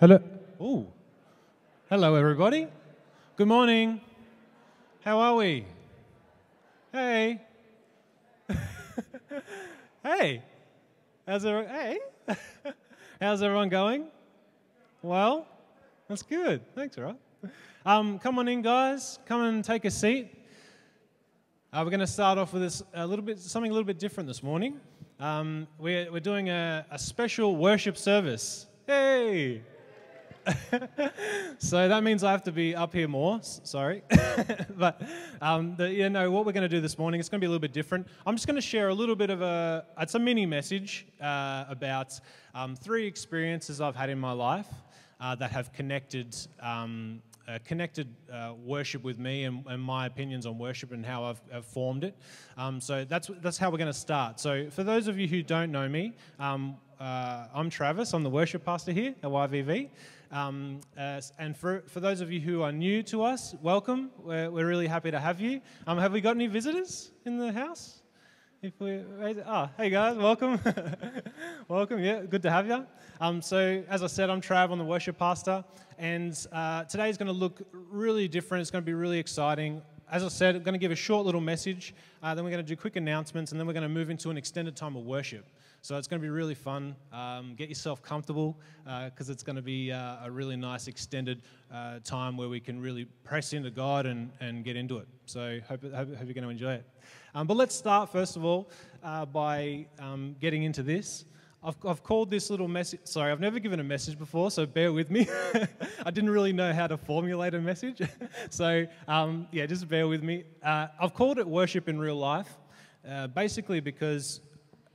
Hello. Oh. Hello, everybody. Good morning. How are we? Hey. hey. How's everyone? Hey. How's everyone going? Well, that's good. Thanks, Rob. Um, come on in, guys. Come and take a seat. Uh, we're going to start off with this, a little bit, something a little bit different this morning. Um, we're, we're doing a, a special worship service. Hey! so that means I have to be up here more. S- Sorry, but um, the, you know what we're going to do this morning. It's going to be a little bit different. I'm just going to share a little bit of a. It's a mini message uh, about um, three experiences I've had in my life uh, that have connected. Um, uh, connected uh, worship with me and, and, my opinions on worship and how I've, I've formed it. Um, so that's that's how we're going to start. So for those of you who don't know me, um, uh, I'm Travis. I'm the worship pastor here at YVV. Um, uh, and for, for those of you who are new to us, welcome. We're, we're really happy to have you. Um, have we got any visitors in the house? If we oh, hey guys, welcome, welcome. Yeah, good to have you. Um, so as I said, I'm Trav. I'm the worship pastor, and uh, today is going to look really different. It's going to be really exciting. As I said, I'm going to give a short little message. Uh, then we're going to do quick announcements, and then we're going to move into an extended time of worship. So it's going to be really fun. Um, get yourself comfortable because uh, it's going to be uh, a really nice extended uh, time where we can really press into God and, and get into it. So hope, hope, hope you're going to enjoy it. Um, but let's start first of all uh, by um, getting into this. I've, I've called this little message. Sorry, I've never given a message before, so bear with me. I didn't really know how to formulate a message, so um, yeah, just bear with me. Uh, I've called it worship in real life, uh, basically because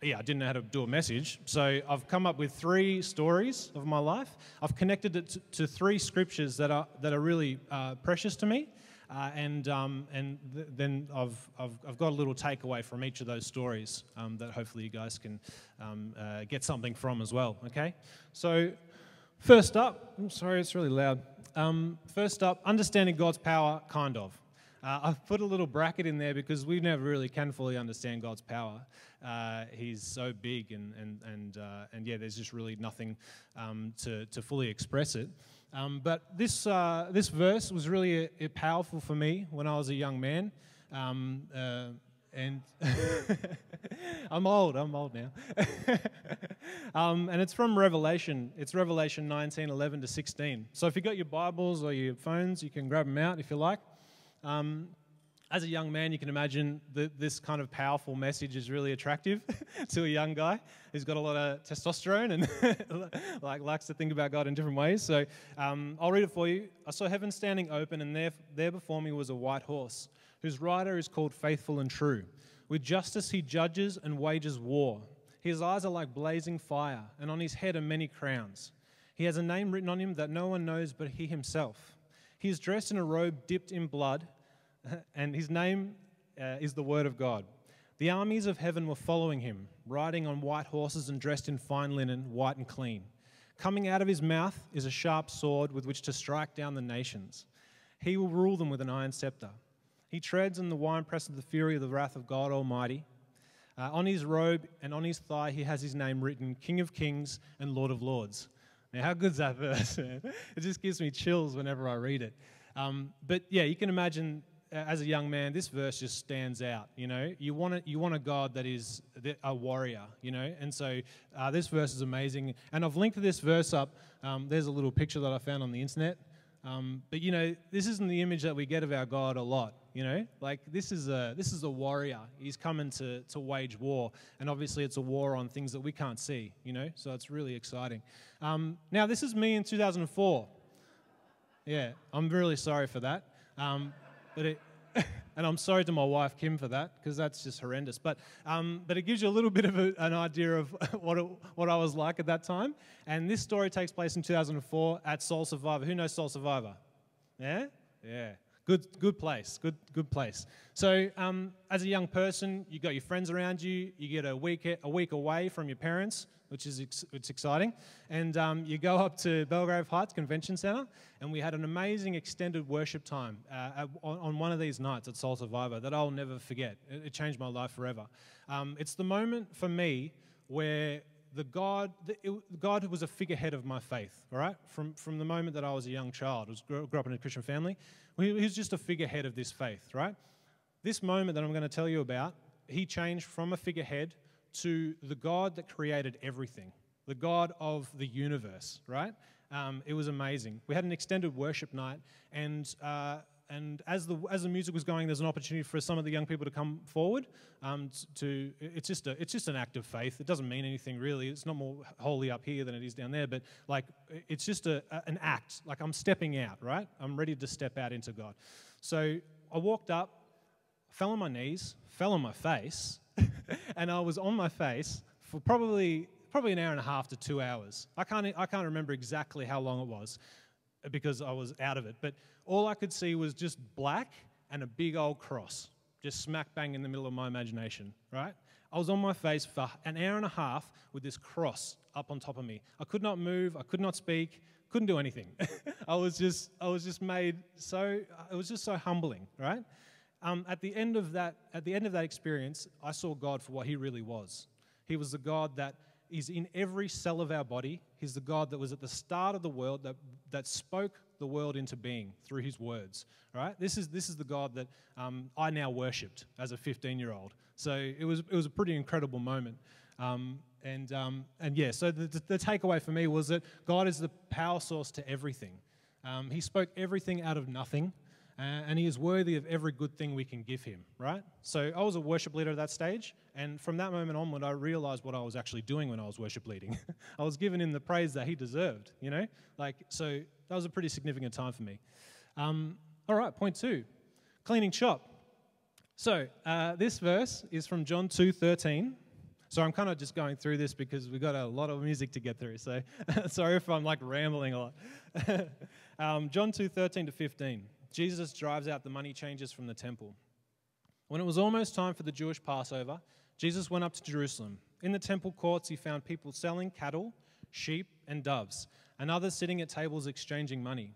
yeah, I didn't know how to do a message. So I've come up with three stories of my life. I've connected it to, three scriptures that are, that are really uh, precious to me. Uh, and um, and th- then I've, I've, I've, got a little takeaway from each of those stories um, that hopefully you guys can um, uh, get something from as well. Okay? So, first up, I'm sorry, it's really loud. Um, first up, understanding God's power, kind of. Uh, I've put a little bracket in there because we never really can fully understand God's power. Uh, he's so big, and and and uh, and yeah, there's just really nothing um, to to fully express it. Um, but this uh, this verse was really a, a powerful for me when I was a young man. Um, uh, and I'm old. I'm old now. um, and it's from Revelation. It's Revelation 19, 11 to 16. So if you've got your Bibles or your phones, you can grab them out if you like. Um, as a young man, you can imagine that this kind of powerful message is really attractive to a young guy who's got a lot of testosterone and like likes to think about God in different ways. So um, I'll read it for you. I saw heaven standing open, and there, there before me was a white horse, whose rider is called Faithful and True. With justice he judges and wages war. His eyes are like blazing fire, and on his head are many crowns. He has a name written on him that no one knows but he himself. He is dressed in a robe dipped in blood and his name uh, is the Word of God. The armies of heaven were following him, riding on white horses and dressed in fine linen, white and clean. Coming out of his mouth is a sharp sword with which to strike down the nations. He will rule them with an iron scepter. He treads in the winepress of the fury of the wrath of God Almighty. Uh, on his robe and on his thigh, he has his name written King of Kings and Lord of Lords. Now, how good's that verse? it just gives me chills whenever I read it. Um, but yeah, you can imagine as a young man, this verse just stands out. You know, you want a, you want a God that is a warrior. You know, and so uh, this verse is amazing. And I've linked this verse up. Um, there's a little picture that I found on the internet. Um, but you know, this isn't the image that we get of our God a lot. You know, like this is a this is a warrior. He's coming to to wage war, and obviously it's a war on things that we can't see. You know, so it's really exciting. Um, now, this is me in 2004. Yeah, I'm really sorry for that. Um, but it, and I'm sorry to my wife Kim for that because that's just horrendous. But um, but it gives you a little bit of a, an idea of what it, what I was like at that time. And this story takes place in 2004 at Soul Survivor. Who knows Soul Survivor? Yeah, yeah. Good, good place. Good, good place. So, um, as a young person, you got your friends around you. You get a week a week away from your parents which is ex- it's exciting. And um, you go up to Belgrave Heights Convention Centre, and we had an amazing extended worship time uh, at, on, on, one of these nights at Soul Survivor that I'll never forget. It, it changed my life forever. Um, it's the moment for me where the God, the, it, God was a figurehead of my faith, all right? From, from the moment that I was a young child, I was, grew, grew up in a Christian family, he, was just a figurehead of this faith, right? This moment that I'm going to tell you about, he changed from a figurehead to the God that created everything, the God of the universe, right? Um, it was amazing. We had an extended worship night, and uh, and as the as the music was going, there's an opportunity for some of the young people to come forward. Um, to it's just a it's just an act of faith. It doesn't mean anything really. It's not more holy up here than it is down there. But like it's just a, an act. Like I'm stepping out, right? I'm ready to step out into God. So I walked up, fell on my knees, fell on my face, and I was on my face for probably probably an hour and a half to two hours. I can't I can't remember exactly how long it was because I was out of it. But all I could see was just black and a big old cross, just smack bang in the middle of my imagination, right? I was on my face for an hour and a half with this cross up on top of me. I could not move, I could not speak, couldn't do anything. I was just, I was just made so, it was just so humbling, right? Um, at the end of that, at the end of that experience, I saw God for what He really was. He was the God that is in every cell of our body. He's the God that was at the start of the world, that, that spoke the world into being through his words. Right? This is, this is the God that um, I now worshipped as a 15 year old. So it was, it was a pretty incredible moment. Um, and, um, and yeah, so the, the, takeaway for me was that God is the power source to everything. Um, he spoke everything out of nothing. Uh, and he is worthy of every good thing we can give him, right? So I was a worship leader at that stage, and from that moment onward, I realized what I was actually doing when I was worship leading. I was giving him the praise that he deserved, you know? Like, so that was a pretty significant time for me. Um, all right, point two cleaning shop. So uh, this verse is from John 2 13. So I'm kind of just going through this because we've got a lot of music to get through. So sorry if I'm like rambling a lot. um, John 2 13 to 15. Jesus drives out the money changers from the temple. When it was almost time for the Jewish Passover, Jesus went up to Jerusalem. In the temple courts, he found people selling cattle, sheep, and doves, and others sitting at tables exchanging money.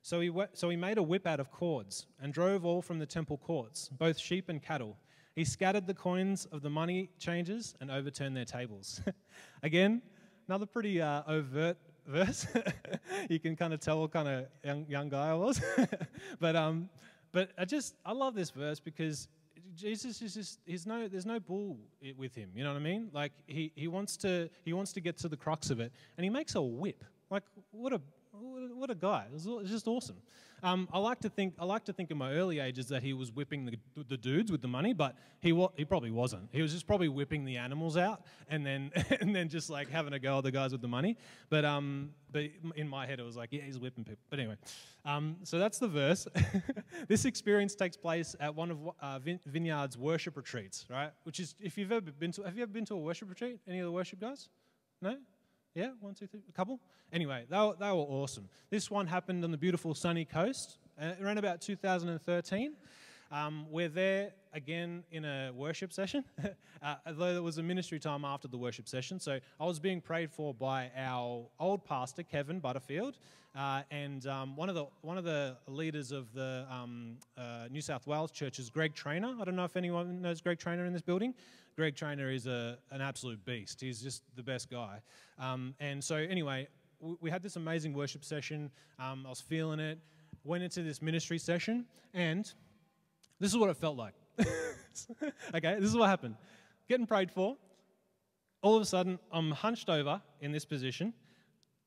So he, so he made a whip out of cords and drove all from the temple courts, both sheep and cattle. He scattered the coins of the money changers and overturned their tables. Again, another pretty uh, overt verse. you can kind of tell what kind of young, young guy I was. but, um, but I just, I love this verse because Jesus is just, he's no, there's no bull with him. You know what I mean? Like he, he wants to, he wants to get to the crux of it and he makes a whip. Like what a, what a guy. It's just awesome. Um, I like to think I like to think in my early ages that he was whipping the, the dudes with the money, but he wa- he probably wasn't. He was just probably whipping the animals out and then and then just like having a go at the guys with the money. But um, but in my head it was like yeah he's whipping people. But anyway, um, so that's the verse. this experience takes place at one of uh, Vineyard's worship retreats, right? Which is if you've ever been to have you ever been to a worship retreat? Any of the worship guys? No. Yeah, one, two, three, a couple. Anyway, they were, they were awesome. This one happened on the beautiful sunny coast uh, around about 2013. Um, we're there again in a worship session, uh, although there was a ministry time after the worship session. So I was being prayed for by our old pastor, Kevin Butterfield, uh, and um, one, of the, one of the leaders of the um, uh, New South Wales church is Greg Trainer. I don't know if anyone knows Greg Trainer in this building. Greg Trainer is a, an absolute beast. He's just the best guy. Um, and so, anyway, we, we, had this amazing worship session. Um, I was feeling it. Went into this ministry session, and this is what it felt like. okay, this is what happened. Getting prayed for. All of a sudden, I'm hunched over in this position,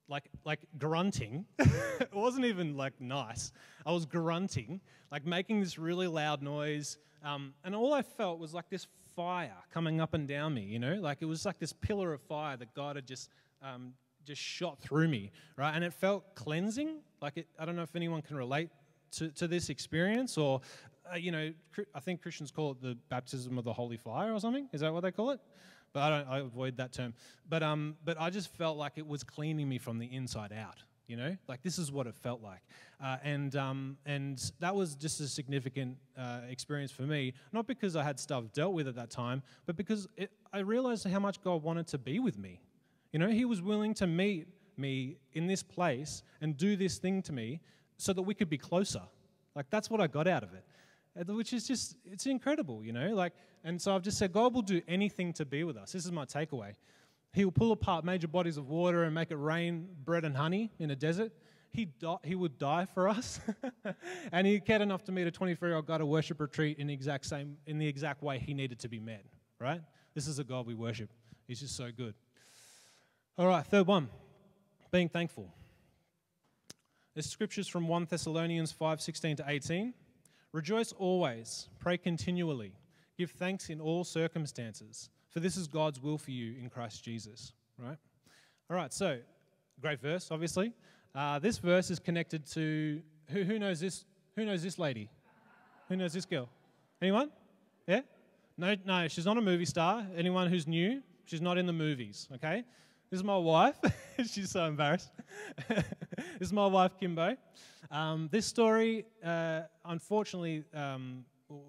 like like grunting. it wasn't even like nice. I was grunting, like making this really loud noise. Um, and all I felt was like this fire coming up and down me, you know? Like it was like this pillar of fire that God had just um, just shot through me, right? And it felt cleansing. Like it, I don't know if anyone can relate to, to this experience or, uh, you know, I think Christians call it the baptism of the holy fire or something. Is that what they call it? But I don't. I avoid that term. But um, but I just felt like it was cleaning me from the inside out you know? Like this is what it felt like. Uh, and um, and that was just a significant uh, experience for me. Not because i had stuff dealt with at that time but because it, i realized how much god wanted to be with me. You know he was willing to meet me in this place and do this thing to me so that we could be closer. Like that's what i got out of it Uh, which is just it's incredible you know like and so i've just said god will do anything to be with us this is my takeaway He will pull apart major bodies of water and make it rain bread and honey in a desert. He, di- he would die for us. and he cared enough to meet a 24 year old guy a worship retreat in the, exact same, in the exact way he needed to be met, right? This is a God we worship. He's just so good. All right, third one being thankful. There's scriptures from 1 Thessalonians 5 16 to 18. Rejoice always, pray continually, give thanks in all circumstances, for this is God's will for you in Christ Jesus. Right? All right, so great verse, obviously. Uh, this verse is connected to who, who knows this? Who knows this lady? Who knows this girl? Anyone? Yeah? No, no, she's not a movie star. Anyone who's new, she's not in the movies, okay? This is my wife. she's so embarrassed. this is my wife, Kimbo. Um, this story, uh, unfortunately, um,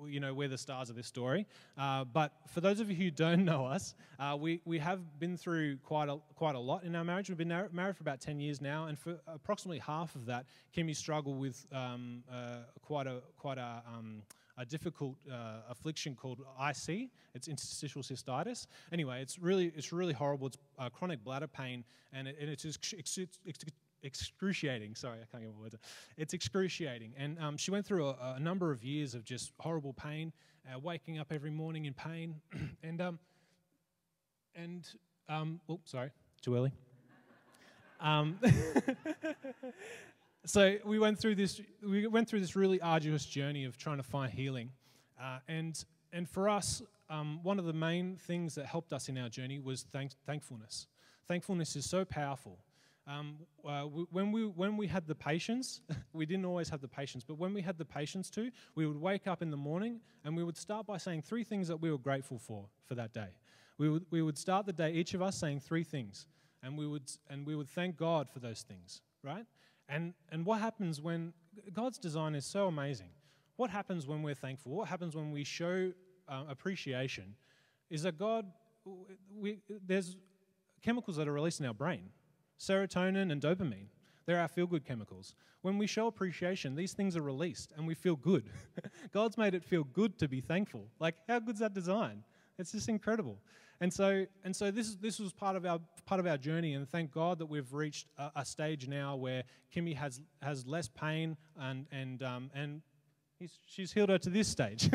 you know, we're the stars of this story. Uh, but for those of you who don't know us, uh, we, we have been through quite a, quite a lot in our marriage. We've been married for about 10 years now, and for approximately half of that, Kimmy struggled with um, uh, quite a, quite a, um, a difficult uh, affliction called IC. It's interstitial cystitis. Anyway, it's really, it's really horrible. It's uh, chronic bladder pain, and, it, and it's, it's excruciating. Sorry, I can't get my words. It's excruciating. And um, she went through a, a, number of years of just horrible pain, uh, waking up every morning in pain. and, um, and, um, oh, sorry, too early. Um, so we went through this. We went through this really arduous journey of trying to find healing, uh, and and for us, um, one of the main things that helped us in our journey was thank- thankfulness. Thankfulness is so powerful um, uh, when, we, when we had the patience, we didn't always have the patience, but when we had the patience to, we would wake up in the morning and we would start by saying three things that we were grateful for for that day. We would, we would start the day, each of us saying three things, and we would, and we would thank God for those things, right? And, and what happens when God's design is so amazing? What happens when we're thankful? What happens when we show uh, appreciation? Is that God, we, there's chemicals that are released in our brain serotonin and dopamine. They're our feel good chemicals. When we show appreciation, these things are released and we feel good. God's made it feel good to be thankful. Like, how good's that design? It's just incredible. And so, and so this, this was part of, our, part of our journey, and thank God that we've reached a, a stage now where Kimmy has, has less pain and, and, um, and she's healed her to this stage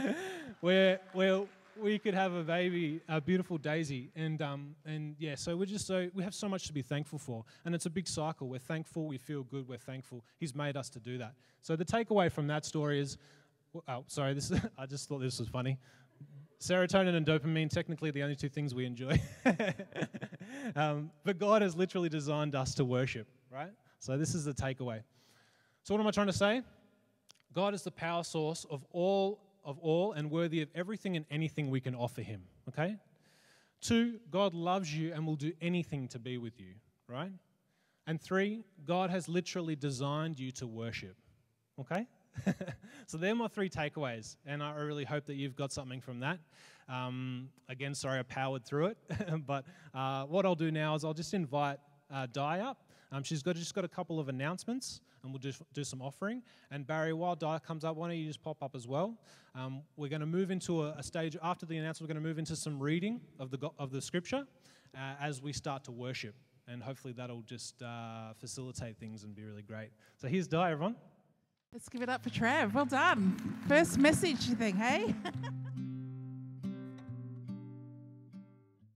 where, where we could have a baby, a beautiful Daisy, and um, and yeah, so we're just so we have so much to be thankful for, and it's a big cycle. We're thankful, we feel good, we're thankful. He's made us to do that. So the takeaway from that story is, oh, sorry, this I just thought this was funny. Serotonin and dopamine, technically the only two things we enjoy. um, but God has literally designed us to worship, right? So this is the takeaway. So what am I trying to say? God is the power source of all of all and worthy of everything and anything we can offer him. Okay? Two, God loves you and will do anything to be with you, right? And three, God has literally designed you to worship. Okay? so they're my three takeaways, and I really hope that you've got something from that. Um, again, sorry I powered through it, but uh, what I'll do now is I'll just invite uh, Di up. Um, she's got just got a couple of announcements and we'll just do some offering. And Barry, while Di comes up, why don't you just pop up as well? Um, we're going to move into a, a, stage after the announcement. We're going to move into some reading of the of the scripture uh, as we start to worship, and hopefully that'll just uh, facilitate things and be really great. So here's Di, everyone. Let's give it up for Trav. Well done. First message thing, hey?